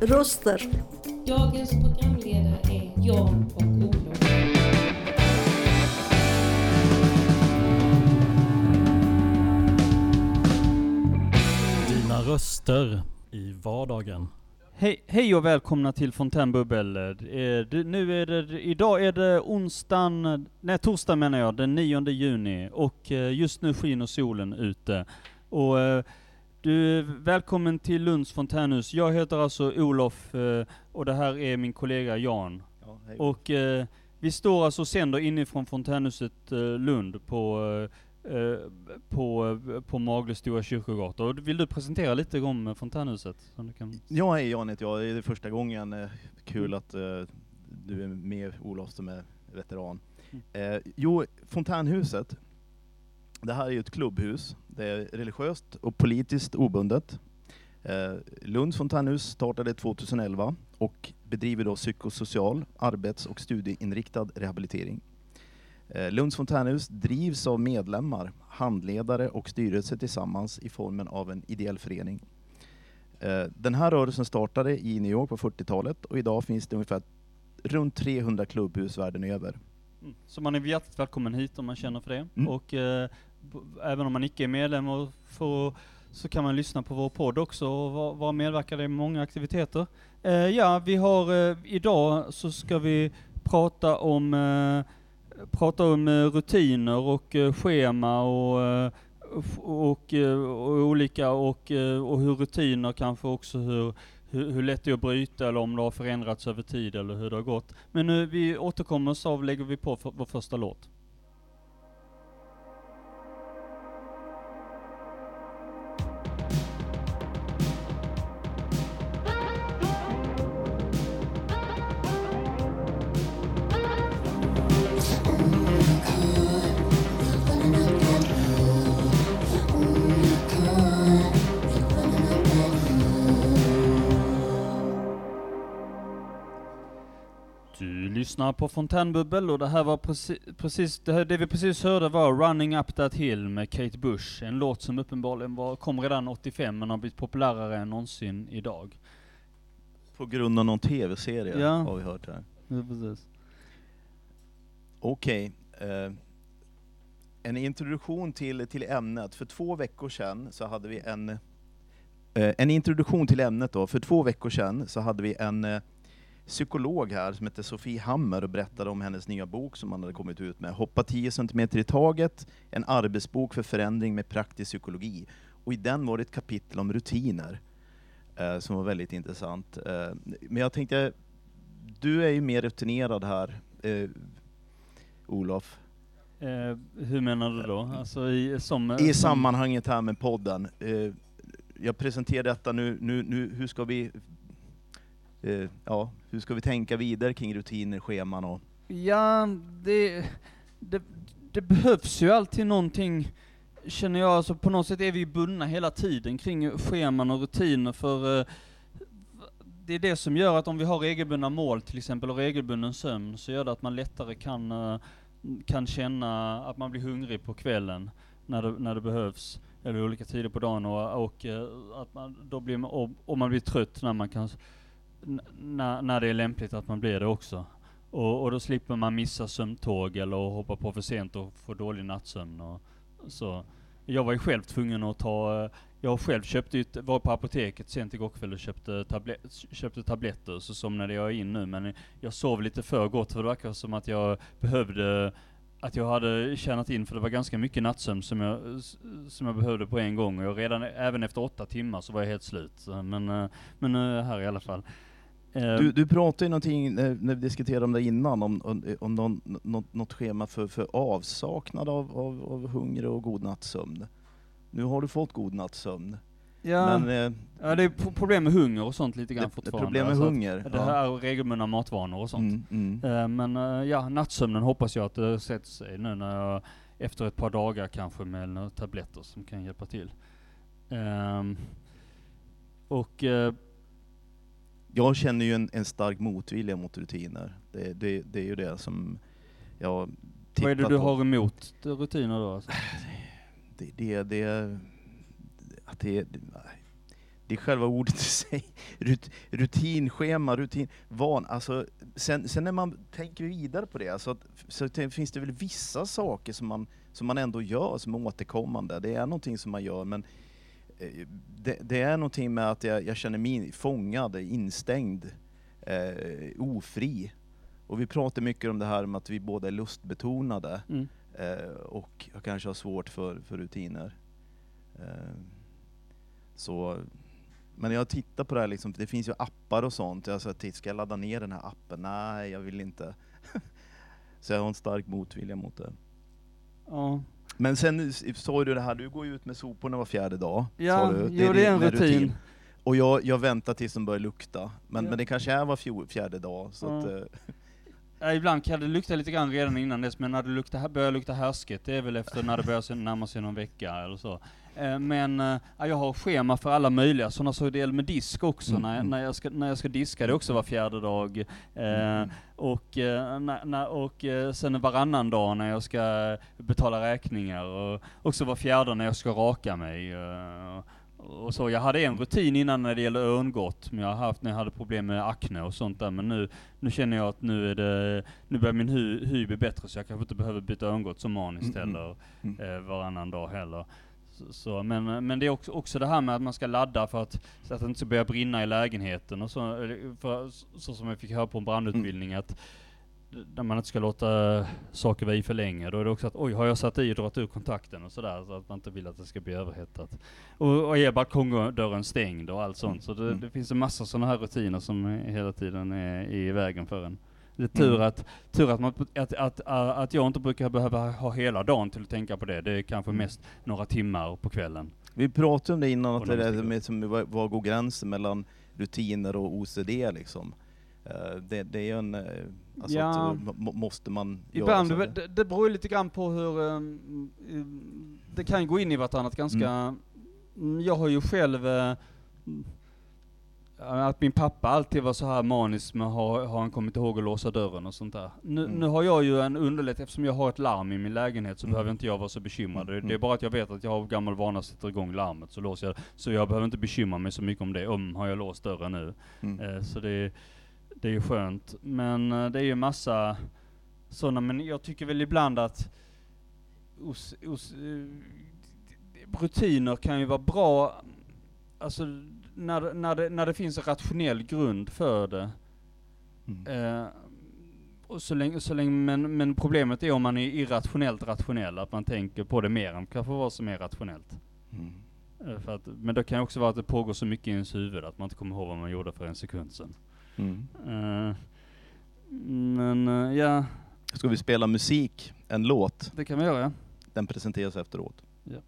Röster. Dagens programledare är Jan och Olof. Dina röster i vardagen. Hej, hej och välkomna till Fontänbubbel. Eh, Nu är det, idag är det onsdagen, nej torsdag menar jag, den 9 juni och eh, just nu skiner solen ute. Och eh, du välkommen till Lunds fontänhus. Jag heter alltså Olof eh, och det här är min kollega Jan. Ja, hej. Och eh, vi står alltså och sänder inifrån fontänhuset eh, Lund på, eh, på, på Magle Stora Kyrkogata. Vill du presentera lite om fontänhuset? Som du kan... Ja, hej Jan heter jag. Det är första gången. Kul att du är med Olof som är veteran. Eh, jo, Fontänhuset. Det här är ju ett klubbhus. Det är religiöst och politiskt obundet. Eh, Lunds fontänhus startade 2011 och bedriver då psykosocial, arbets och studieinriktad rehabilitering. Eh, Lunds fontänhus drivs av medlemmar, handledare och styrelse tillsammans i formen av en ideell förening. Eh, Den här rörelsen startade i New York på 40-talet och idag finns det ungefär runt 300 klubbhus världen över. Mm. Så man är hjärtligt välkommen hit om man känner för det. Mm. Och eh, även om man icke är medlem och får, så kan man lyssna på vår podd också och vara, medverkande i många aktiviteter. Eh, ja, vi har eh, idag så ska vi prata om eh, prata om eh, rutiner och eh, schema och eh, och, eh, och olika och, eh, och hur rutiner kanske också hur, hur, hur lätt det är att bryta eller om det har förändrats över tid eller hur det har gått. Men nu vi återkommer så lägger vi på för, vår första låt. Lyssnar på Fontänbubbel och det här var preci- precis, det, här, det vi precis hörde var Running Up That Hill med Kate Bush. En låt som uppenbarligen var, kom redan 85 men har blivit populärare än någonsin idag. På grund av någon tv-serie Ja. har vi hört här. Ja, precis. Okej. eh, en introduktion till, till ämnet. För två veckor sedan så hade vi en... eh, en introduktion till ämnet då. För två veckor sedan så hade vi en eh, psykolog här som heter Sofie Hammer och berättade om hennes nya bok som han hade kommit ut med. Hoppa 10 cm i taget, en arbetsbok för förändring med praktisk psykologi. Och i den var det ett kapitel om rutiner eh, som var väldigt intressant. Eh, men jag tänkte, du är ju mer rutinerad här, eh, Olof. Eh, hur menar du då? Alltså i, som, I som, sammanhanget här med podden. Eh, jag presenterar detta nu, nu, nu hur ska vi eh, ja, hur ska vi tänka vidare kring rutiner, scheman och... Ja, det, det, det behövs ju alltid någonting, känner jag, alltså på något sätt är vi bundna hela tiden kring scheman och rutiner för eh, det är det som gör att om vi har regelbundna mål till exempel och regelbunden sömn så gör det att man lättare kan, eh, kan känna att man blir hungrig på kvällen när det, när det behövs eller olika tider på dagen och, och eh, att man då blir man, och, och man blir trött när man kan när, när det är lämpligt att man blir det också. Och, och då slipper man missa sömntåg eller hoppa på för sent och få dålig nattsömn och så. Jag var ju själv tvungen att ta, jag själv köpte ut, var på apoteket sent igår kväll och köpte, tablet, köpte tabletter, så somnade jag in nu men jag sov lite för gott för det verkar som att jag behövde att jag hade tjänat in, för det var ganska mycket nattsömn som jag, som jag behövde på en gång. Och jag redan, även efter åtta timmar så var jag helt slut. Men, men nu är jag här i alla fall. Eh, Du, du pratade ju någonting när, när vi diskuterade om det innan, om, om, om någon, något, något schema för, för avsaknad av, av, av hunger och god nattsömn. Nu har du fått god nattsömn. ja, Men eh, ja, det är pro- problem med hunger och sånt lite grann det, det är fortfarande. problem med alltså hunger. Det här är regelbundna matvanor och sånt. Mm, mm. Eh, Men eh, ja, nattsömnen hoppas jag att det sätter sig nu när jag, efter ett par dagar kanske med några tabletter som kan hjälpa till. Ehm, och eh, Jag känner ju en, en stark motvilja mot rutiner. Det, det, det är ju det som jag vad är det du på. har emot rutiner då? Alltså? det, det, det, att det, det, det är själva ordet i sig. Rut, rutinschema, rutin, van. Alltså, sen, sen när man tänker vidare på det, alltså att, så det, finns det väl vissa saker som man, som man ändå gör som är återkommande. Det är någonting som man gör, men det, det är någonting med att jag, jag känner mig fångad, instängd, eh, ofri. Och vi pratar mycket om det här med att vi båda är lustbetonade Mm. eh, och jag kanske har svårt för, för rutiner. Eh, så, men jag tittar på det här, liksom, det finns ju appar och sånt. Jag sa, "Titt, ska jag ladda ner den här appen? Nej, jag vill inte. så jag har en stark motvilja mot det. Ja. Men sen sa du det här, du går ju ut med soporna var fjärde dag. Ja, du. jo, det är en din rutin. Och jag, jag väntar tills de börjar lukta. Men, Ja. men det kanske är var fjol, fjärde dag. Så Ja. att, eh, Ja, ibland kan det lukta lite grann redan innan dess, men när det luktar, börjar lukta härsket, det är väl efter när det börjar närma sig någon vecka eller så. Eh, Men eh, ja, jag har schema för alla möjliga sådana saker, det gäller med disk också, Mm, när, mm. när, jag ska, när jag ska diska det också var fjärde dag. Eh, Mm. och, när, när, och sen varannan dag när jag ska betala räkningar, och också var fjärde när jag ska raka mig. och så. Jag hade en rutin innan när det gäller örngott, men jag har haft när jag hade problem med akne och sånt där, men nu, nu känner jag att nu är det, nu börjar min hy, hy bli bättre så jag kanske inte behöver byta örngott som maniskt Mm, mm. heller, Mm. eh, varannan dag heller. Så, men, men det är också, också det här med att man ska ladda för att, så att det inte ska börja brinna i lägenheten och så, för, så som jag fick höra på en brandutbildning att d- där man inte ska låta saker vara i för länge, då är det också att oj, har jag satt i och dragit ur kontakten och sådär, så att man inte vill att det ska bli överhettat. Och, och är balkongdörren stängd och allt sånt, så det, Mm. det finns en massa sådana här rutiner som är- hela tiden är i vägen för en. Det är tur, Mm. att, tur att, man, att, att, att jag inte brukar behöva ha hela dagen till att tänka på det, det är kanske Mm. mest några timmar på kvällen. Vi pratade om det innan, Och att det man är sticker med, som, var, var går gränsen mellan rutiner och OCD liksom. Eh, det, det är ju en, eh, alltså Ja. att, eh, må- måste man Ibland, göra det, så? det, det beror ju lite grann på hur, um, um, det kan gå in i vartannat ganska, mm. jag har ju själv, mm, att min pappa alltid var så här manisk med har, har han kommit ihåg att låsa dörren och sånt där. Nu, Mm. nu har jag ju en underlätt, eftersom jag har ett larm i min lägenhet så Mm. behöver inte jag vara så bekymrad. Mm. Det är bara att jag vet att jag av gammal vana sätter igång larmet så låser jag, så jag behöver inte bekymra mig så mycket om det, om har jag låst dörren nu. Mm. Eh, Så det, det är ju skönt. Men eh, det är ju massa sådana, men jag tycker väl ibland att os, os, eh, rutiner kan ju vara bra, alltså när, när, det, när det finns en rationell grund för det. Mm. Eh, och så länge, så länge, men, men problemet är om man är irrationellt rationell, att man tänker på det mer än kanske vad som är rationellt. Mm. Eh, För att, men det kan också vara att det pågår så mycket i ens huvud att man inte kommer ihåg vad man gjorde för en sekund sedan. Mm. Eh, men eh, ja, Ska vi spela musik, en låt? det kan vi göra. Den presenteras efteråt. Ja.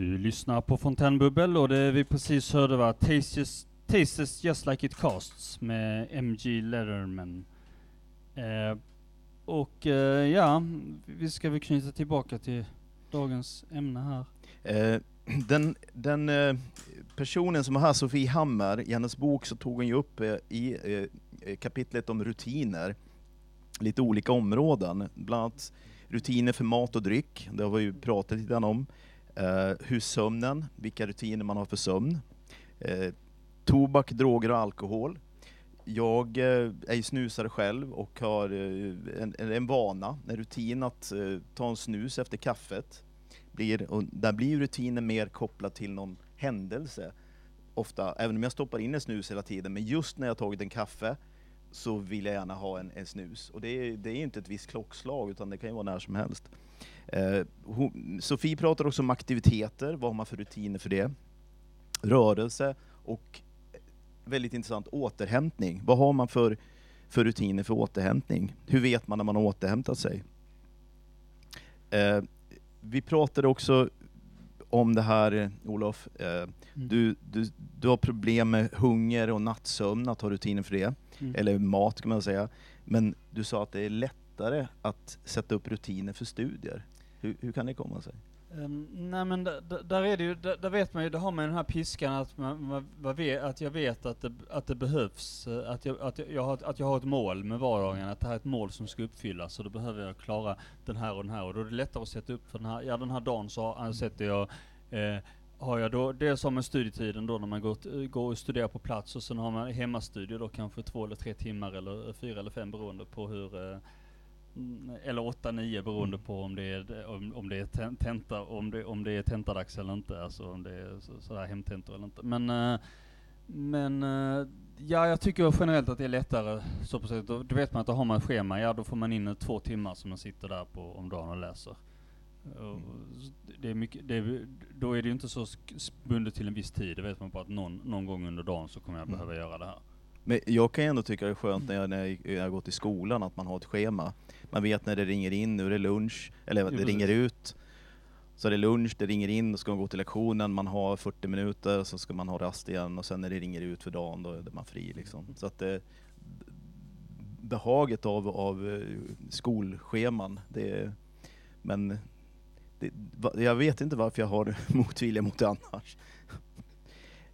Du lyssnar på Fontänbubbel och det vi precis hörde var Tastes, Tastes Just Like It Costs med MG Letterman. Eh, och eh, ja, vi ska väl knyta tillbaka till dagens ämne här. Eh, den den eh, personen som var här, Sofie Hammer, i hennes bok så tog hon ju upp eh, i eh, kapitlet om rutiner, lite olika områden. Bland annat rutiner för mat och dryck, det har vi ju pratat lite grann om. Eh, hur sömnen, vilka rutiner man har för sömn. Eh, tobak, droger och alkohol. Jag eh, är ju snusare själv och har eh, en, en, vana, en rutin att eh, ta en snus efter kaffet blir, och där blir rutinen mer kopplad till någon händelse. Ofta, även om jag stoppar in en snus hela tiden, men just när jag tagit en kaffe så vill jag gärna ha en, en snus. Och det är, det är inte ett visst klockslag, utan det kan ju vara när som helst. Eh, hon, Sofie pratar också om aktiviteter, vad har man för rutiner för det? Rörelse och väldigt intressant, återhämtning. Vad har man för, för rutiner för återhämtning? Hur vet man när man har återhämtat sig? Eh, vi pratade också om det här, Olof. Eh, Mm. du, du, du har problem med hunger och nattsömn, att ha rutiner för det. Mm. Eller mat kan man säga. Men du sa att det är lättare att sätta upp rutiner för studier. Hur, hur kan det komma sig? Ehm, nej men där är det ju, där, vet man ju, där har man ju den här piskan att, man, man, man vet, att jag vet att det, att det behövs, eh, att jag, att, jag, har, att jag har ett mål med vardagen, att det här är ett mål som ska uppfyllas, och då behöver jag klara den här och den här, och då är det lättare att sätta upp för den här, ja den här dagen så har- sätter jag, eh, har jag då, det är som med studietiden då när man går, går och studerar på plats, och sen har man hemmastudier då kanske två eller tre timmar, eller fyra eller fem beroende på hur eh, Mm, eller 8-9 beroende på om det är, om, om det är ten- tenta, om det, om det är tentadags eller inte, alltså om det är så, sådär hemtentor eller inte. Men, eh, men eh, ja, jag tycker generellt att det är lättare så på sätt. Då, då vet man att då har man ett schema, ja då får man in två timmar som man sitter där på om dagen och läser. Det är mycket, det är, då är det ju inte så bundet till en viss tid, det vet man på att någon, någon gång under dagen så kommer jag Mm. behöva göra det här. Men jag kan ju ändå tycka det är skönt när jag, när jag, när jag går till skolan att man har ett schema. Man vet när det ringer in, nu är det lunch, eller Jo, det ringer ut. Så är det lunch, det ringer in, då ska man gå till lektionen, man har 40 minuter, så ska man ha rast igen och sen när det ringer ut för dagen, då är man fri liksom. Så att det, behaget av, av eh, skolscheman, det är, men det, jag vet inte varför jag har motvilja mot det annars.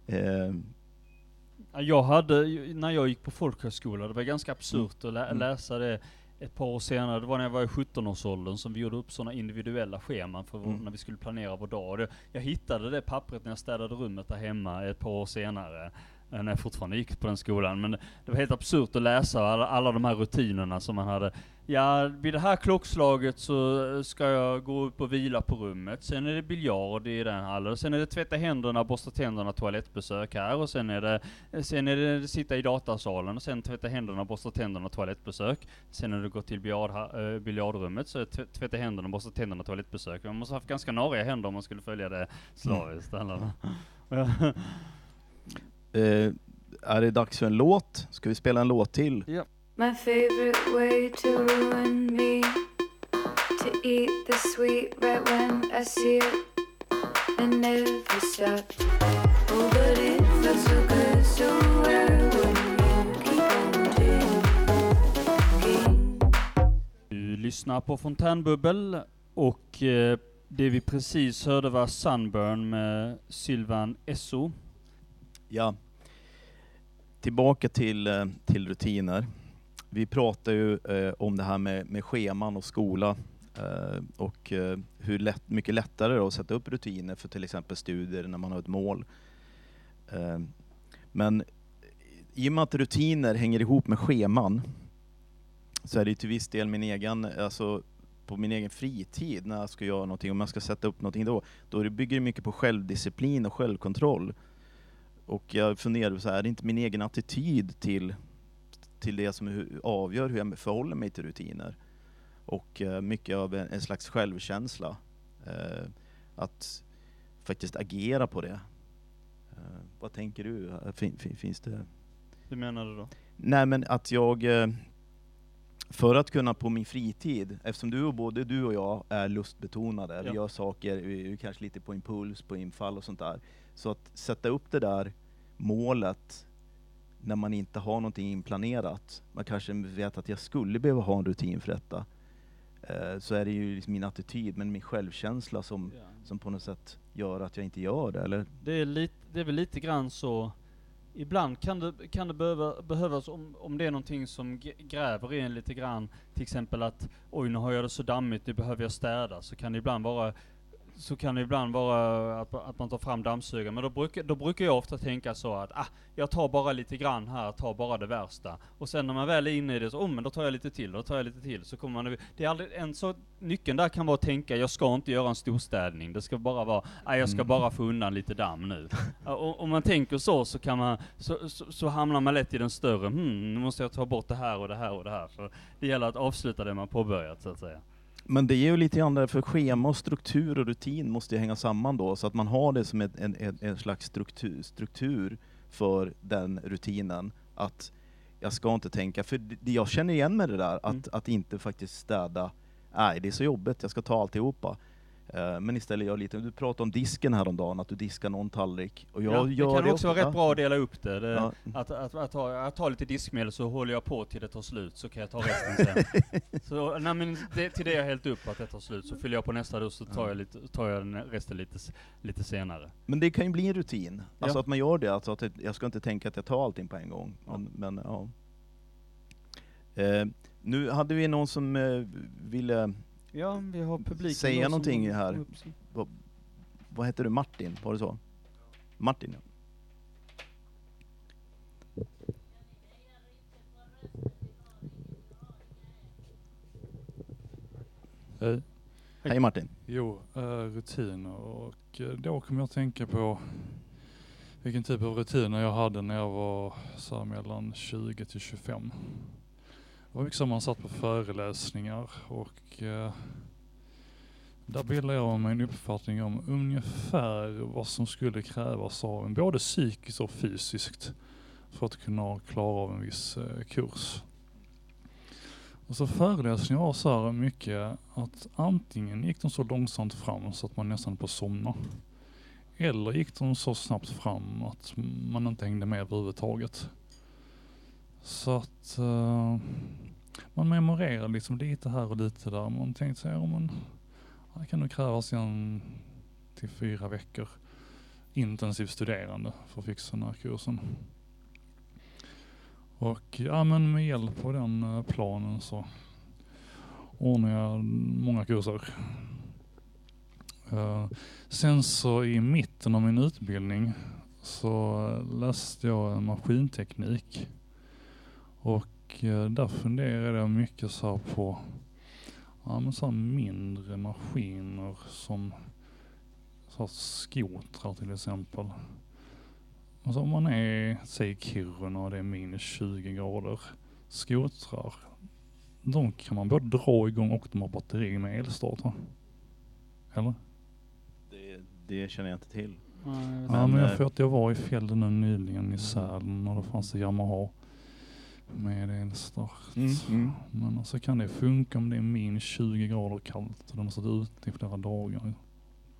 Eh, Ja, Jag hade, när jag gick på folkhögskola, det var ganska absurt att lä Mm. läsa det ett par år senare. Det var när jag var i 17-årsåldern som vi gjorde upp sådana individuella scheman för Mm. när vi skulle planera vår dag. Jag hittade det pappret när jag städade rummet där hemma ett par år senare. eh, När jag fortfarande gick på den skolan. Men det var helt absurt att läsa alla, alla de här rutinerna som man hade. Ja, vid det här klockslaget så ska jag gå upp och vila på rummet. Sen är det biljard i den hallen. Sen är det tvätta händerna, borsta tänderna, toalettbesök här. Och sen är det, sen är det sitta i datasalen. Och sen tvätta händerna, borsta tänderna, toalettbesök. Sen när du går till biljard, äh, biljardrummet så är det tv- tvätta händerna, borsta tänderna, toalettbesök. Man måste ha haft ganska nariga händer om man skulle följa det slaviskt. alla. eh, är det dags för en låt? Ska vi spela en låt till? My favorite way to ruin me To eat the sweet right when I see it And never stop Oh but it felt so good so where would you keep on taking Du lyssnar på Fontänbubbel och eh, det vi precis hörde var Sunburn med Sylvan Esso. Ja. Tillbaka till, eh, till rutiner. Vi pratar ju eh, om det här med, med scheman och skola eh, och eh, hur lätt, mycket lättare det är att sätta upp rutiner för till exempel studier när man har ett mål. Eh, men i och med att rutiner hänger ihop med scheman så är det till viss del min egen, alltså på min egen fritid när jag ska göra någonting, om jag ska sätta upp någonting då, då bygger det mycket på självdisciplin och självkontroll. Och jag funderar så här, är det inte min egen attityd till, till det som avgör hur jag förhåller mig till rutiner? Och eh, mycket av en, slags självkänsla. Eh, att faktiskt agera på det. Eh, vad tänker du? Fin, fin, finns det? Hur menar du då? Nej men att jag, för att kunna på min fritid, eftersom du och både du och jag är lustbetonade, Ja. vi gör saker, vi är kanske lite på impuls, på infall och sånt där. Så att sätta upp det där målet när man inte har någonting inplanerat, man kanske vet att jag skulle behöva ha en rutin för detta, eh, så är det ju liksom min attityd, men min självkänsla som, som på något sätt gör att jag inte gör det, eller? Det är, lite, det är väl lite grann så, ibland kan det, kan det behöva, behövas om, om det är någonting som gräver i en lite grann, till exempel att oj nu har jag det så dammigt, nu behöver jag städa, så kan det ibland vara så kan det ibland vara att, att man tar fram dammsugaren, men då brukar, då brukar jag ofta tänka så att ah, jag tar bara lite grann här, tar bara det värsta. Och sen när man väl är inne i det så, oh men då tar jag lite till, då tar jag lite till. Så kommer man, det är aldrig, en så, nyckeln där kan vara att tänka, jag ska inte göra en storstädning. Det ska bara vara, ah, jag ska Mm. bara få undan lite damm nu. Och, om man tänker så, så kan man, så, så, så hamnar man lätt i den större, hmm, nu måste jag ta bort det här och det här och det här. För det gäller att avsluta det man påbörjat så att säga. Men det är ju lite grann därför schema och struktur och rutin måste ju hänga samman då, så att man har det som en, en, en slags struktur, struktur för den rutinen. Att jag ska inte tänka, för jag känner igen med det där, att, Mm. att inte faktiskt städa, nej det är så jobbigt, jag ska ta alltihopa. Eh, Men istället gör lite, du pratade om disken häromdagen, att du diskar någon tallrik. Och jag ja, det gör kan också vara rätt bra att dela upp det. det Ja. att, att, att, ta, att ta lite diskmedel så håller jag på till det tar slut, så kan jag ta resten sen. så nej, men det, till det jag hällt upp att det tar slut, så fyller jag på nästa dos så tar Ja. jag, lite, tar jag resten lite, lite senare. Men det kan ju bli en rutin, alltså Ja. att man gör det, alltså att det- jag ska inte tänka att jag tar allting på en gång. Men, men ja. Eh, nu hade vi någon som eh, ville, Ja, vi har publiken Säga någonting här. vad heter du, Martin? Var det så? Martin ja. Hej. Hej Martin. Jo, eh, rutiner och eh, då kommer jag att tänka på vilken typ av rutiner jag hade när jag var så mellan 20 till 25. Det var mycket som man satt på föreläsningar och eh, där bildade jag mig en uppfattning om ungefär vad som skulle krävas av en både psykiskt och fysiskt för att kunna klara av en viss eh, kurs. Och så föreläsningar var så här mycket att antingen gick de så långsamt fram så att man nästan på somna. Eller gick de så snabbt fram att man inte hängde med överhuvudtaget. Så att uh, man memorerar liksom lite här och lite där. Man tänkte sig, ja men det kan nog krävas en till fyra veckor intensivt studerande för att fixa den här kursen. Och ja men med hjälp av den eh, planen så ordnade jag många kurser. Uh, sen så i mitten av min utbildning så läste jag maskinteknik. Och eh, där funderade jag mycket så här på ja, men så här mindre maskiner som så här skotrar till exempel. Alltså om man är, säg Kiruna och det är minus 20 grader. Skotrar, de kan man både dra igång och de har batteri med elstarter. Eller? Det, det känner jag inte till. Jag vet ja Men, men jag får att jag var i fjällen nu nyligen i Sälen och då fanns det Yamaha med elstart. Mm, mm. Men alltså kan det funka om det är minus 20 grader kallt och de har stått ute i flera dagar?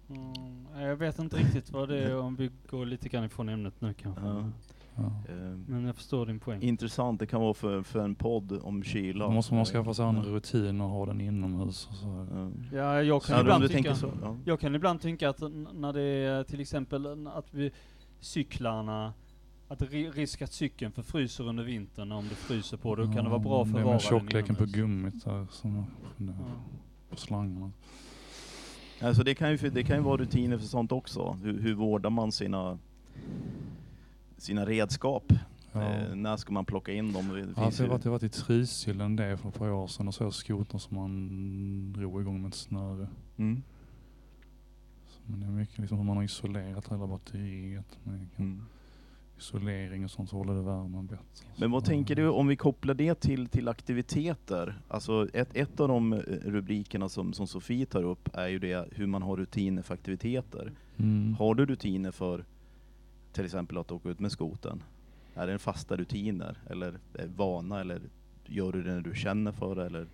Mm, jag vet inte riktigt vad det är om vi går lite grann ifrån ämnet nu kanske. Ja. Ja. Eh, Men jag förstår din poäng. intressant, det kan vara för, för en podd om kyla. Då måste man skaffa sig en rutin och ha den inomhus och så. Ja. Ja, jag kan Ja, ibland tycka... så. Ja. Jag kan ibland tänka att när det är till exempel att vi cyklarna, att risk att cykeln förfryser under vintern om det fryser på, då kan det vara bra att är förvara den tjockleken på gummit där som Ja. på slangarna. Alltså det kan ju, det kan ju vara rutiner för sånt också. Hur, hur vårdar man sina, sina redskap? Ja. Eh, när ska man plocka in dem? Det Ja, alltså jag varit, jag varit i Trysil det för ett par år sedan och så jag skoter som man drog igång med ett snöre. Mm. Så, men det är mycket liksom hur man har isolerat hela batteriet med Mm. Isolering och sånt så håller det värmen bättre. Men vad tänker du om vi kopplar det till, till aktiviteter? Alltså ett, ett av de eh, rubrikerna som, som Sofie tar upp är ju det hur man har rutiner för aktiviteter. Mm. Har du rutiner för till exempel att åka ut med skoten? Är det fasta rutiner eller är vana eller gör du det när du känner för det eller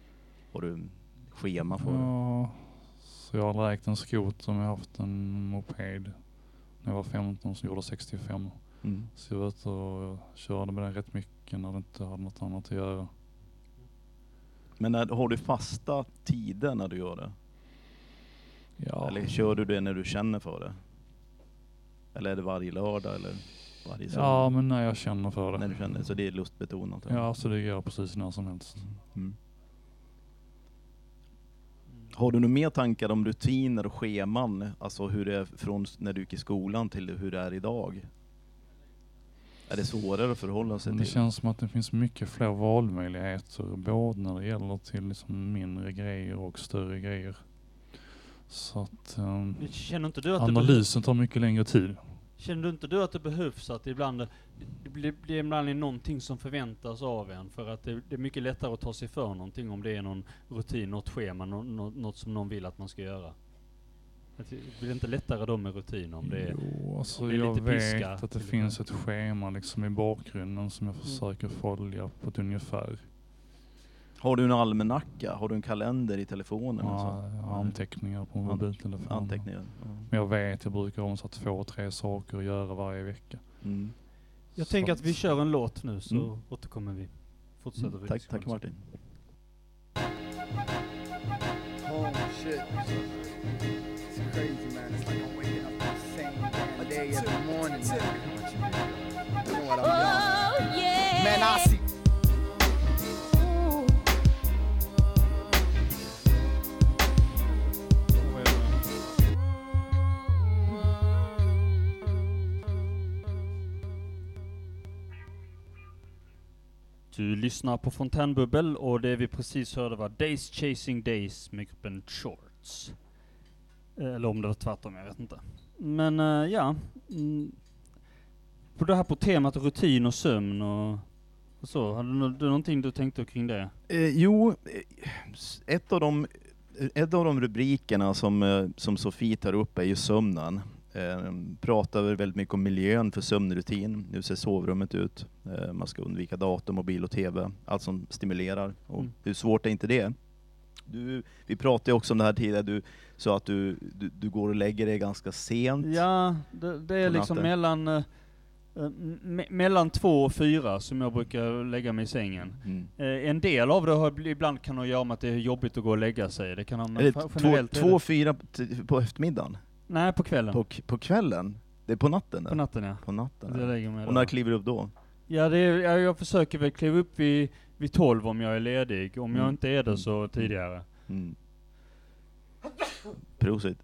har du schema för det? Ja, så jag har ägt en skoter men jag har haft en moped när jag var 15 som gjorde 65. Mm. Så jag var ute och körde med den rätt mycket när det inte hade något annat att göra. Men när, har du fasta tider när du gör det? Ja, Eller kör du det när du känner för det? Eller är det varje lördag eller varje söndag? ja men när jag känner för det. När du känner, så det är lustbetonat? eller? Ja, så det gör jag precis när som helst. Mm. Har du några mer tankar om rutiner och scheman? Alltså hur det är från när du gick i skolan till hur det är idag? Är det svårare att förhålla sig Men det till? känns som att det finns mycket fler valmöjligheter både när det gäller till liksom mindre grejer och större grejer. Så att um, Känner inte du att det analysen tar mycket längre tid. Känner du inte du att det behövs att ibland, det blir, blir ibland någonting som förväntas av en för att det, det är mycket lättare att ta sig för någonting om det är någon rutin, något schema, nå- något som någon vill att man ska göra? Det blir inte lättare då med rutiner om det är... Jo, alltså om det är jag lite vet piska att det finns ett schema liksom i bakgrunden som jag Mm. försöker följa på ett ungefär. Har du en almanacka? Har du en kalender i telefonen? Ja, så? anteckningar på mobiltelefonen. Anteckningar. Ja. Men jag vet, jag brukar ha så två, tre saker att göra varje vecka. Mm. Jag tänker att vi kör en låt nu så Mm. återkommer vi. Fortsätter vi Mm. Tack, tack diskussionen. Martin. Oh crazy, man. It's like I'm waking up the same day every morning. Man. You know what I'm doing. Man, I see. Du lyssnar på Fontänbubbel och det vi precis hörde var Days Chasing Days med gruppen Shorts. Eller om det var tvärtom, jag vet inte. Men eh, ja, mm, på det här på temat rutin och sömn och, och så, hade du, nå- du någonting du tänkte kring det? Eh, jo, eh, ett av de, ett av de rubrikerna som, eh, som Sofie tar upp är ju sömnen. Eh, pratar väl väldigt mycket om miljön för sömnrutin. Hur ser sovrummet ut? Eh, man ska undvika dator, mobil och TV. Allt som stimulerar. Och Mm. Hur svårt är inte det? Du, vi pratade ju också om det här tidigare, du sa att du, du, du går och lägger dig ganska sent. Ja, det, det är liksom mellan, eh, me, mellan två och fyra som jag brukar lägga mig i sängen. Mm. Eh, en del av det har, bl- ibland kan ha att göra med att det är jobbigt att gå och lägga sig. Det kan ha, det två, det- fyra på eftermiddagen? Nej, på kvällen. På, på kvällen? Det är på natten? På natten ja. På natten? Och när kliver du upp då? Ja, det är, jag, jag försöker väl kliva upp vid, vid 12 om jag är ledig. Om jag Mm. inte är det Mm. så tidigare. Mm. Prosit.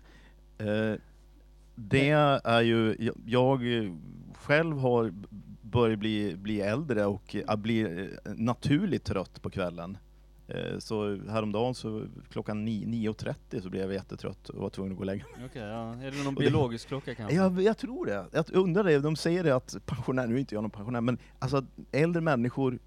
Eh, det är ju, jag, jag själv har börjat bli, bli äldre och blir eh, naturligt trött på kvällen. Eh, så häromdagen så klockan ni- 9.30 så blev jag jättetrött och var tvungen att gå och lägga mig. Okej, ja. Är det någon Och det- biologisk klocka kanske? Jag, jag tror det. Jag undrar det. De säger det att pensionärer, nu är inte jag någon pensionär, men alltså äldre människor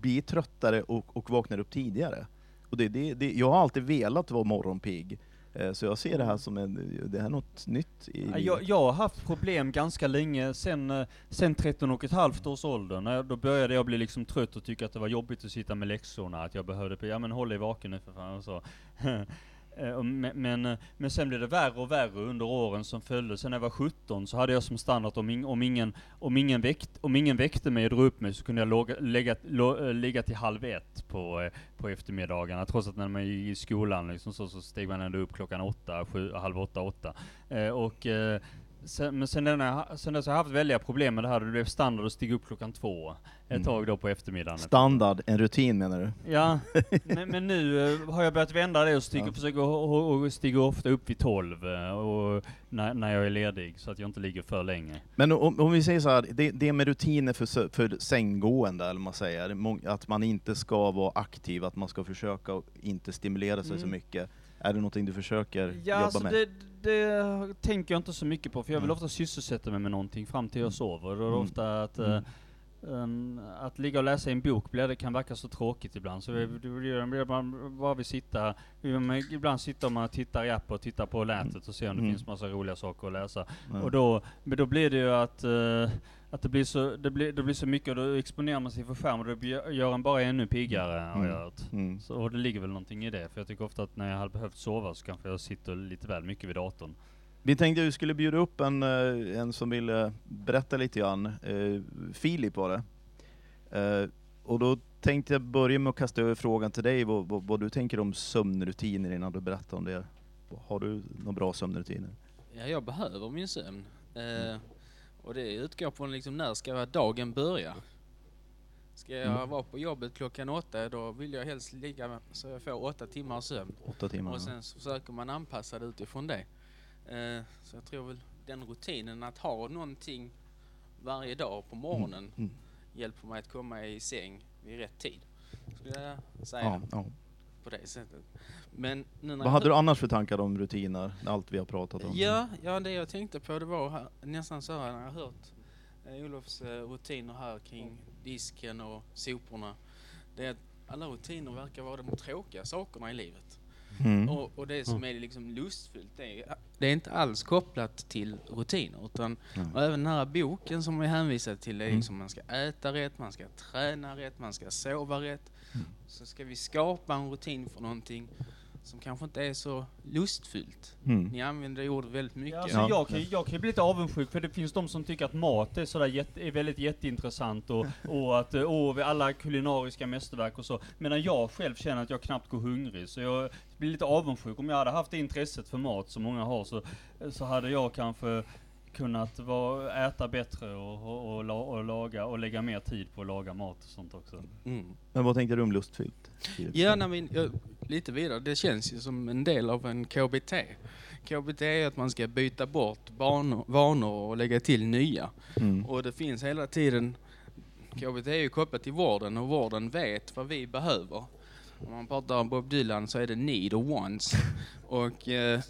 blir tröttare och, och vaknar upp tidigare. Och det, det, det, jag har alltid velat vara morgonpigg. Eh, Så jag ser det här som en, det här är något nytt i Ja. Jag, jag har haft problem ganska länge, sen, eh, sen 13 och ett halvt års ålder. När jag, då började jag bli liksom trött och tycka att det var jobbigt att sitta med läxorna, att jag behövde, ja men håll dig vaken nu för fan och så. Eh, men, eh, men, sen blev det värre och värre under åren som följde. Sen när jag var 17 så hade jag som standard att om, in, om, ingen, om, ingen, väkt, om ingen väckte mig och drog upp mig så kunde jag låga, lägga, lo, eh, ligga till halv ett på, på eftermiddagarna. Trots att när man gick i skolan liksom så, så steg man ändå upp klockan åtta, sju, halv åtta, åtta. Eh, och, eh, sen, men sen, den har, sen dess har jag haft väldiga problem med det här. Det blev standard att stiga upp klockan två. Ett Mm. tag då på eftermiddagen. Standard, en rutin menar du? Ja, men, men nu eh, har jag börjat vända det och stiga, Ja. försöka och, stiga ofta upp vid 12 eh, och när, när jag är ledig så att jag inte ligger för länge. Men om, om vi säger så här, det, det med rutiner för, för sänggående, eller man säger, att man inte ska vara aktiv, att man ska försöka inte stimulera sig så Mm. mycket. Är det någonting du försöker Ja, jobba alltså med? det, det tänker jag inte så mycket på, för jag vill Mm. ofta sysselsätta mig med någonting fram till jag sover. Då är det Mm. ofta att, Mm. En- att ligga och läsa i en bok blir, det kan verka så tråkigt ibland, så Mm. man bara vill sitta, ibland sitter man och tittar i app och tittar på nätet och ser om det Mm. finns massa roliga saker att läsa. Ja. Och då, men då blir det ju att, eh, att det blir så, det blir, det blir så mycket och då exponerar man sig för skärm och blir- gör en bara ännu piggare har Mm. jag hört. Mm. Så, och det ligger väl någonting i det, för jag tycker ofta att när jag hade behövt sova så kanske jag sitter lite väl mycket vid datorn. Vi tänkte att vi skulle bjuda upp en, eh, en som ville berätta lite grann. Eh, Filip var det. Eh, och då tänkte jag börja med att kasta över frågan till dig, vad, vad, vad du tänker om sömnrutiner innan du berättar om det. Har du några bra sömnrutiner? Ja, jag behöver min sömn. Eh, och det utgår från liksom när ska dagen börja. Ska jag Mm. vara på jobbet klockan åtta, då vill jag helst ligga så jag får åtta timmars sömn. Åtta timmar? Och sen så försöker man anpassa det utifrån det. Eh, så jag tror väl den rutinen att ha någonting varje dag på morgonen Mm. hjälper mig att komma i säng vid rätt tid. Skulle jag säga Ja, ja. på det sättet. Men Vad hade du annars för tankar om rutiner? Allt vi har pratat om. Ja, ja, det jag tänkte på det var här, nästan så här när jag hört eh, Olofs eh, rutiner här kring disken och soporna. Det är att alla rutiner verkar vara de tråkiga sakerna i livet. Mm. Och, och det som är liksom lustfyllt det är det är inte alls kopplat till rutiner. Utan, Mm. och även den här boken som vi hänvisade till, det är Mm. liksom man ska äta rätt, man ska träna rätt, man ska sova rätt. Mm. Så ska vi skapa en rutin för någonting som kanske inte är så lustfyllt. Mm. Ni använder det ordet väldigt mycket. Ja, alltså Ja. jag, kan, jag kan bli lite avundsjuk för det finns de som tycker att mat är, sådär jätte, är väldigt jätteintressant och, och att åh, vi alla kulinariska mästerverk och så. Medan jag själv känner att jag knappt går hungrig. Så jag blir lite avundsjuk. Om jag hade haft det intresset för mat som många har så, så hade jag kanske kunnat vara, äta bättre och, och, och, la, och laga och lägga mer tid på att laga mat och sånt också. Mm. Men vad tänkte du om lustfyllt? Ja, nej, men, jag, lite vidare. Det känns ju som en del av en KBT. KBT är att man ska byta bort banor, vanor och lägga till nya. Mm. Och det finns hela tiden, KBT är ju kopplat till vården och vården vet vad vi behöver. Om man pratar om Bob Dylan så är det need och wants. Och eh,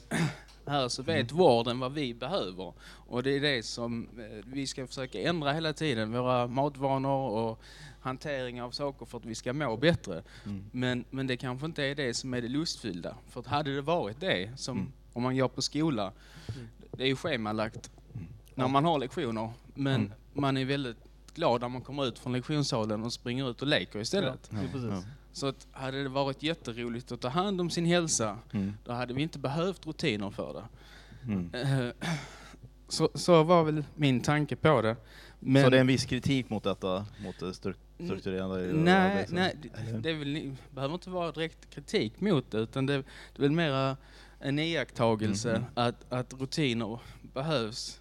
här så vet vården vad vi behöver. Och det är det som eh, vi ska försöka ändra hela tiden, våra matvanor och hantering av saker för att vi ska må bättre. Mm. Men, men det kanske inte är det som är det lustfyllda. För att hade det varit det, som Mm. om man går på skola, det är ju schemalagt när man har lektioner, men Mm. man är väldigt glad när man kommer ut från lektionssalen och springer ut och leker istället. Ja. Ja. Så att hade det varit jätteroligt att ta hand om sin hälsa, Mm. då hade vi inte behövt rutiner för det. Mm. Eh, Så, så var väl min tanke på det. Men, Så det är en viss kritik mot detta, mot strukturerande Nej, nej det, det väl, behöver inte vara direkt kritik mot det, utan det, det är väl mera en iakttagelse Mhm. att, att rutiner behövs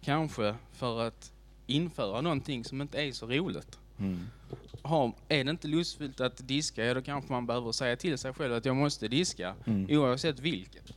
kanske för att införa någonting som inte är så roligt. Mm. Har, är det inte lustfyllt att diska, ja då kanske man behöver säga till sig själv att jag måste diska, Mm. oavsett vilket.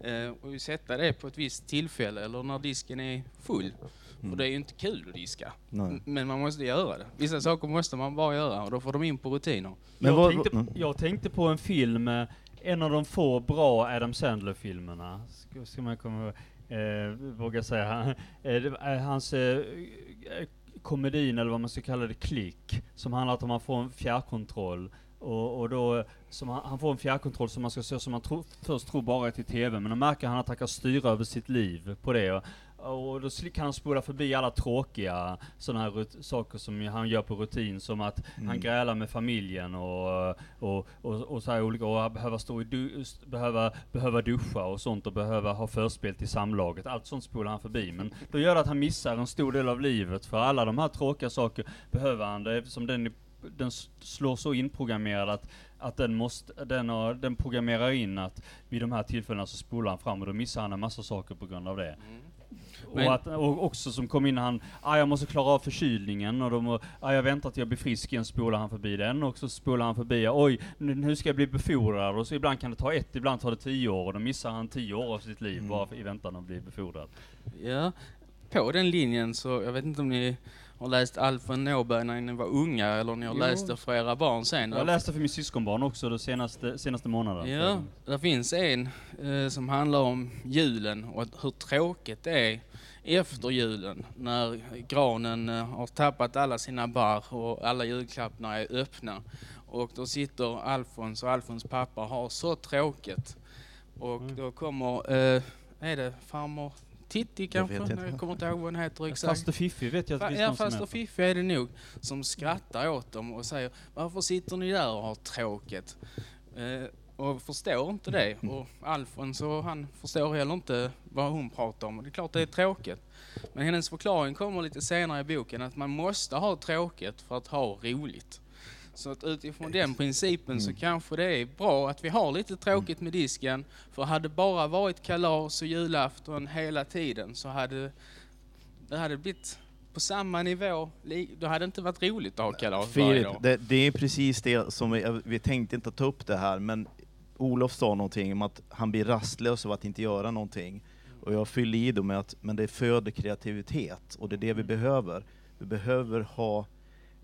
Eh, och sätta det på ett visst tillfälle eller när disken är full. För Mm. det är ju inte kul att diska. Nej. Men man måste göra det. Vissa saker måste man bara göra och då får de in på rutiner. Men jag, vad- tänkte, mm. jag tänkte på en film, eh, en av de få bra Adam Sandler-filmerna, ska, ska man komma ihåg, eh, våga säga. Han, eh, är hans eh, eh, komedin, eller vad man ska kalla det, klick, som handlar om att man får en fjärrkontroll. Och, och då, som han, han får en fjärrkontroll som man ska se som man tro, först tror bara är till TV, men då märker han att han kan styra över sitt liv på det. Och, och då kan han spola förbi alla tråkiga sådana här saker som han gör på rutin, som att han Mm. grälar med familjen och, och, och, och så här olika, och behöva stå i du, behöva, behöva duscha och sånt och behöva ha förspel till samlaget. Allt sånt spolar han förbi. Men då gör det att han missar en stor del av livet, för alla de här tråkiga saker behöver han det, eftersom den, den slår så inprogrammerad att, att den, måste, den, har, den programmerar in att vid de här tillfällena så spolar han fram och då missar han en massa saker på grund av det. Men- Och, att, och också som kom in han, ah, jag måste klara av förkylningen och de, ah, jag väntar till jag blir frisk igen, spolar han förbi den och så spolar han förbi, oj, nu, ska jag bli befordrad och så ibland kan det ta ett, ibland tar det tio år och då missar han tio år av sitt liv Mm. bara för, i väntan att bli befordrad. Ja, på den linjen så, jag vet inte om ni har läst Alfred Norberg när ni var unga eller om ni har Jo. läst det för era barn sen. Jag läste för min syskonbarn också de senaste, senaste månaden. Ja, det finns en eh, som handlar om julen och hur tråkigt det är efter julen när granen eh, har tappat alla sina barr och alla julklapparna är öppna. Och då sitter Alfons och Alfons pappa har så tråkigt. Och Mm. då kommer, eh, är det farmor Titti kanske? Nej, Jag kommer inte ihåg vad hon heter exakt. Faster Fiffi vet jag att det finns Ja, faster. Fiffi är det nog, som skrattar åt dem och säger Varför sitter ni där och har tråkigt? Eh, och förstår inte det. Och Alfons och han förstår heller inte vad hon pratar om. Och Det är klart det är tråkigt. Men hennes förklaring kommer lite senare i boken att man måste ha tråkigt för att ha roligt. Så att utifrån den principen så Mm. kanske det är bra att vi har lite tråkigt med disken. För hade det bara varit kalas och julafton hela tiden så hade det hade blivit på samma nivå. Då hade det inte varit roligt att ha kalas varje dag. det, det är precis det som vi, vi tänkte inte ta upp det här, men Olof sa någonting om att han blir rastlös av att inte göra någonting. Och jag fyller i då med att men det föder kreativitet, och det är det vi Mm. behöver. Vi behöver ha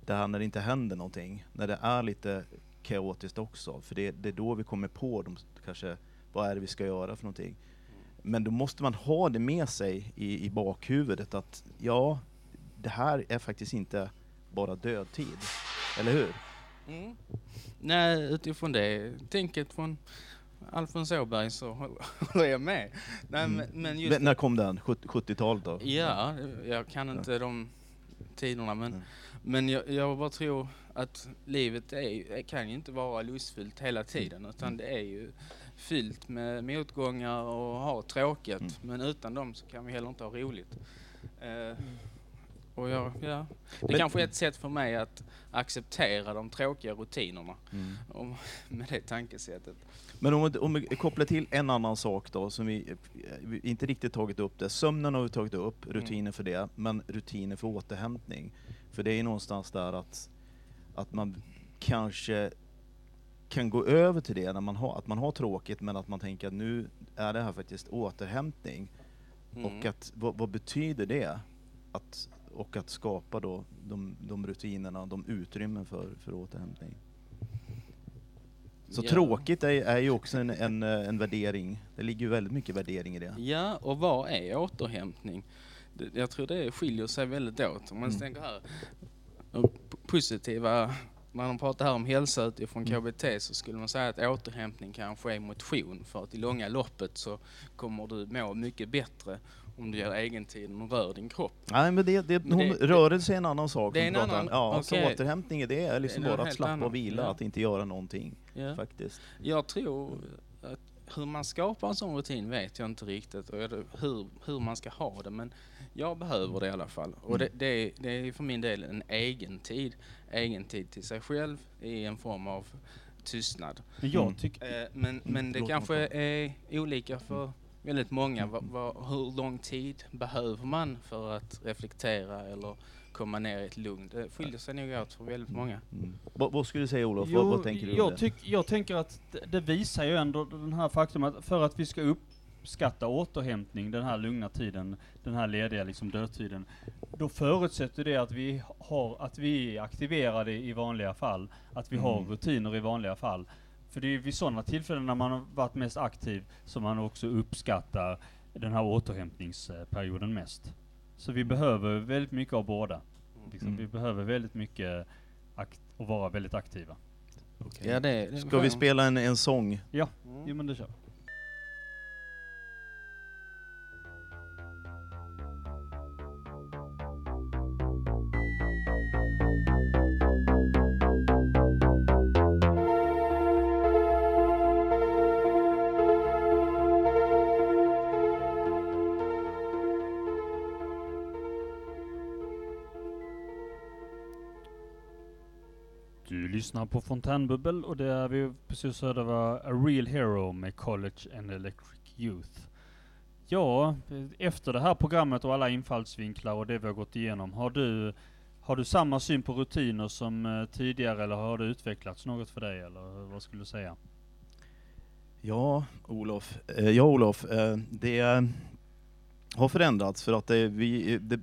det här när det inte händer någonting, när det är lite kaotiskt också, för det, det är då vi kommer på de, kanske, vad är det vi ska göra för någonting. Men då måste man ha det med sig i, i bakhuvudet att ja, det här är faktiskt inte bara dödtid. Eller hur? Mm. Nej, utifrån det tänket från Alfons Åberg så håller jag med. Nej, Mm. men, just... Men När kom den? 70- 70-talet då? Ja, jag kan inte de tiderna men, Mm. men jag, jag bara tror att livet är, kan ju inte vara lustfyllt hela tiden utan det är ju fyllt med motgångar och ha tråkigt Mm. men utan dem så kan vi heller inte ha roligt. Eh, och jag, ja. Det Men- kanske är ett sätt för mig att acceptera de tråkiga rutinerna Mm. om, med det tankesättet. Men om, vi- om vi kopplar till en annan sak då, som vi, vi inte riktigt tagit upp det. Sömnen har vi tagit upp, rutiner för det, men rutiner för återhämtning. För det är någonstans där att, att man kanske kan gå över till det när man har, att man har tråkigt, men att man tänker att nu är det här faktiskt återhämtning. Mm. Och att, vad, vad betyder det? Att, och att skapa då de, de rutinerna, de utrymmen för, för återhämtning. Så Ja. tråkigt är, är ju också en, en, en värdering. Det ligger ju väldigt mycket värdering i det. Ja, och vad är återhämtning? Jag tror det skiljer sig väldigt åt. Om man Mm. tänker här, positiva, när de pratar här om hälsa utifrån Mm. KBT så skulle man säga att återhämtning kanske är motion för att i långa loppet så kommer du må mycket bättre om du ger egentid och rör din kropp. Nej men det, det, Men hon, det- rörelse är en annan sak. det är en annan- Ja, okej. så återhämtning är det är liksom Det bara att slappa annat, och vila, ja. att inte göra någonting. Ja. Faktiskt. Jag tror att hur man skapar en sån rutin vet jag inte riktigt och hur, hur man ska ha det men jag behöver det i alla fall. Och det, Mm. det, är, det är för min del en egen tid. Egen tid till sig själv i en form av tystnad. Men jag Mm. tycker... Eh, men, men det Låt kanske är olika för väldigt många. Va, va, hur lång tid behöver man för att reflektera eller komma ner i ett lugn? Det skiljer sig nog åt för väldigt många. Mm. Vad, skulle du säga Olof? vad, vad tänker du jag, tyck, jag tänker att det, det visar ju ändå den här faktum att för att vi ska uppskatta återhämtning, den här lugna tiden, den här lediga liksom dödtiden, då förutsätter det att vi har, att vi är aktiverade i vanliga fall, att vi har Mm. rutiner i vanliga fall. För det är vid sådana tillfällen när man har varit mest aktiv som man också uppskattar den här återhämtningsperioden mest. Så vi behöver väldigt mycket av båda. Liksom, Mm. Vi behöver väldigt mycket akt- och vara väldigt aktiva. Okej. Ja, det, det Ska vi spela en, en sång? Ja, Mm. jo men det kör Du lyssnar på Fontänbubbel och det är vi precis hörde var A Real Hero med College and Electric Youth. Ja, efter det här programmet och alla infallsvinklar och det vi har gått igenom, har du, har du samma syn på rutiner som eh, tidigare eller har det utvecklats något för dig eller vad skulle du säga? Ja, Olof. Eh, ja, Olof. Eh, det har förändrats för att det, vi, det,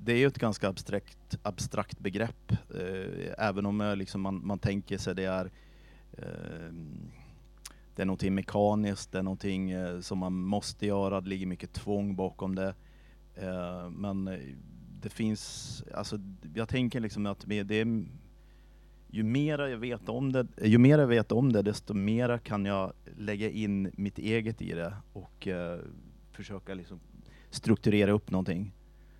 det är ju ett ganska abstrakt, abstrakt begrepp. Eh, även om liksom man, man tänker sig det är eh, det är någonting mekaniskt, det är någonting eh, som man måste göra, det ligger mycket tvång bakom det. Eh, men eh, det finns, alltså jag tänker liksom att det det är ju mer jag vet om det, ju mer jag vet om det, desto mer kan jag lägga in mitt eget i det och eh, försöka liksom strukturera upp någonting.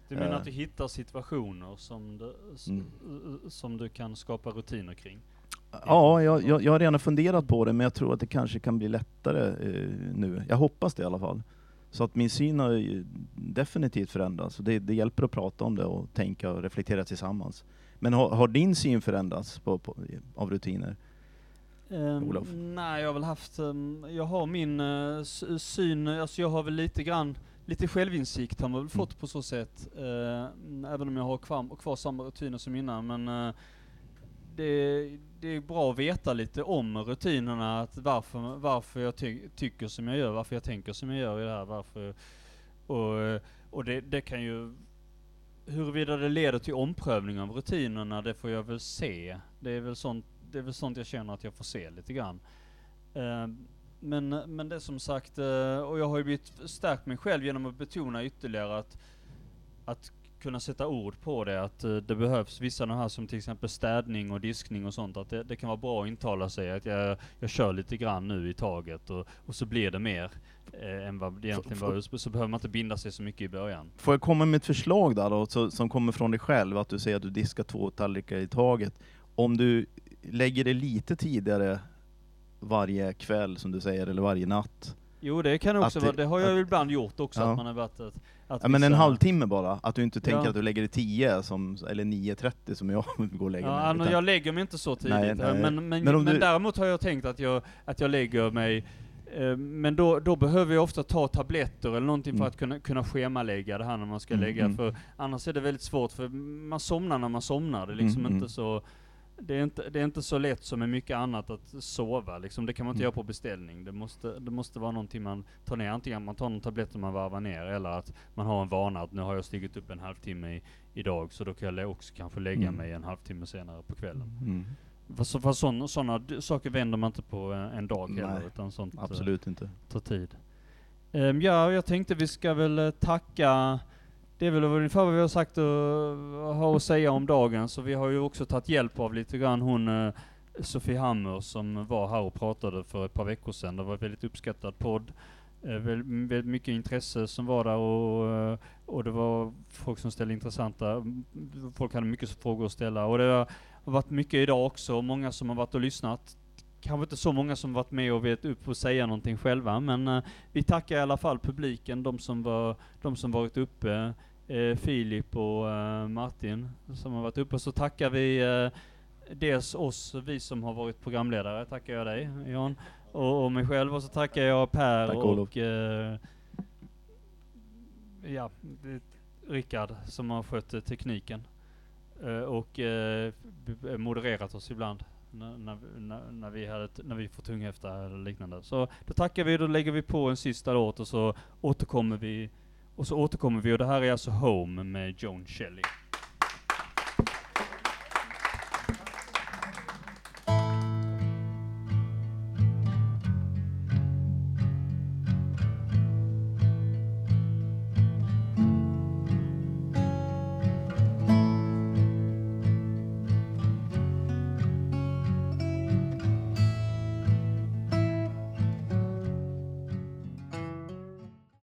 Du menar Eh. att du hittar situationer som du, Mm. eh, som du kan skapa rutiner kring? Ja, jag, jag, jag har redan funderat på det, men jag tror att det kanske kan bli lättare eh, nu. Jag hoppas det i alla fall. Så att min syn har definitivt förändrats. Det, det hjälper att prata om det och tänka och reflektera tillsammans. Men har, har din syn förändrats på, på, av rutiner? Ehm, Olof? Nej, jag har väl haft, ehm, jag har min s- syn, alltså jag har väl lite grann, lite självinsikt har man väl fått på så sätt. eh, även om jag har kvar, kvar samma rutiner som innan, men eh, det, det är bra att veta lite om rutinerna, att varför, varför jag ty tycker som jag gör, varför jag tänker som jag gör i det här, varför, och, och det, det kan ju Huruvida det leder till omprövning av rutinerna, det får jag väl se. Det är väl sånt, det är väl sånt jag känner att jag får se lite grann. Eh, men, men det är som sagt, eh, och jag har ju blivit stärkt mig själv genom att betona ytterligare att, att kunna sätta ord på det, att eh, det behövs vissa de här som till exempel städning och diskning och sånt, att det, det kan vara bra att intala sig att jag, jag kör lite grann nu i taget och, och så blir det mer eh, än vad det egentligen var, så, så behöver man inte binda sig så mycket i början. Får jag komma med ett förslag där då, så, som kommer från dig själv, att du säger att du diskar två tallrikar i taget. Om du lägger det lite tidigare varje kväll, som du säger, eller varje natt. Jo det kan också vara, det- har jag att- ibland gjort också, Ja. att man har varit att, att Ja, men en halvtimme bara, att du inte tänker Ja. att du lägger det 10, som, eller 9.30 som jag går och lägger Ja, mig. utan- jag lägger mig inte så tidigt. Nej, nej. Men, men, Men men, du- däremot har jag tänkt att jag, att jag lägger mig eh, men då, då behöver jag ofta ta tabletter eller någonting för Mm. att kunna, kunna schemalägga det här när man ska Mm, lägga, mm. för annars är det väldigt svårt, för man somnar när man somnar. Det är liksom Mm, mm. inte så det är, inte, det är inte så lätt som med mycket annat att sova liksom. Det kan man inte Mm. göra på beställning. Det måste, det måste vara någonting man tar ner. Antingen man tar någon tablett som man varvar ner, eller att man har en vana att nu har jag stigit upp en halvtimme i, idag, så då kan jag också kanske lägga Mm. mig en halvtimme senare på kvällen. Mm. Fast sådana, saker vänder man inte på en, en dag Nej, heller, utan sånt eh, Absolut inte. tar tid. Ehm, ja, jag tänkte vi ska väl eh, tacka, det är väl ungefär vad vi har sagt och har att säga om dagen, så vi har ju också tagit hjälp av lite grann hon eh, Sofie Hammer som var här och pratade för ett par veckor sedan. Det var en väldigt uppskattad podd. Eh, väldigt, mycket intresse som var där och, eh, och det var folk som ställde intressanta, folk hade mycket frågor att ställa och det har varit mycket idag också, många som har varit och lyssnat. Kanske inte så många som varit med och vet upp och säga någonting själva, men eh, vi tackar i alla fall publiken, de som, var, de som varit uppe, eh, Filip och eh, Martin som har varit uppe, så tackar vi eh, dels oss, vi som har varit programledare, tackar jag dig Jan, och, och mig själv, och så tackar jag Per Tack, och eh, ja, Rickard som har skött tekniken eh, och modererat oss ibland när, när, när, vi hade, när vi får tunghäfta eller liknande. Så då tackar vi, då lägger vi på en sista låt och så återkommer vi och så återkommer vi och det här är alltså Home med Joan Shelley.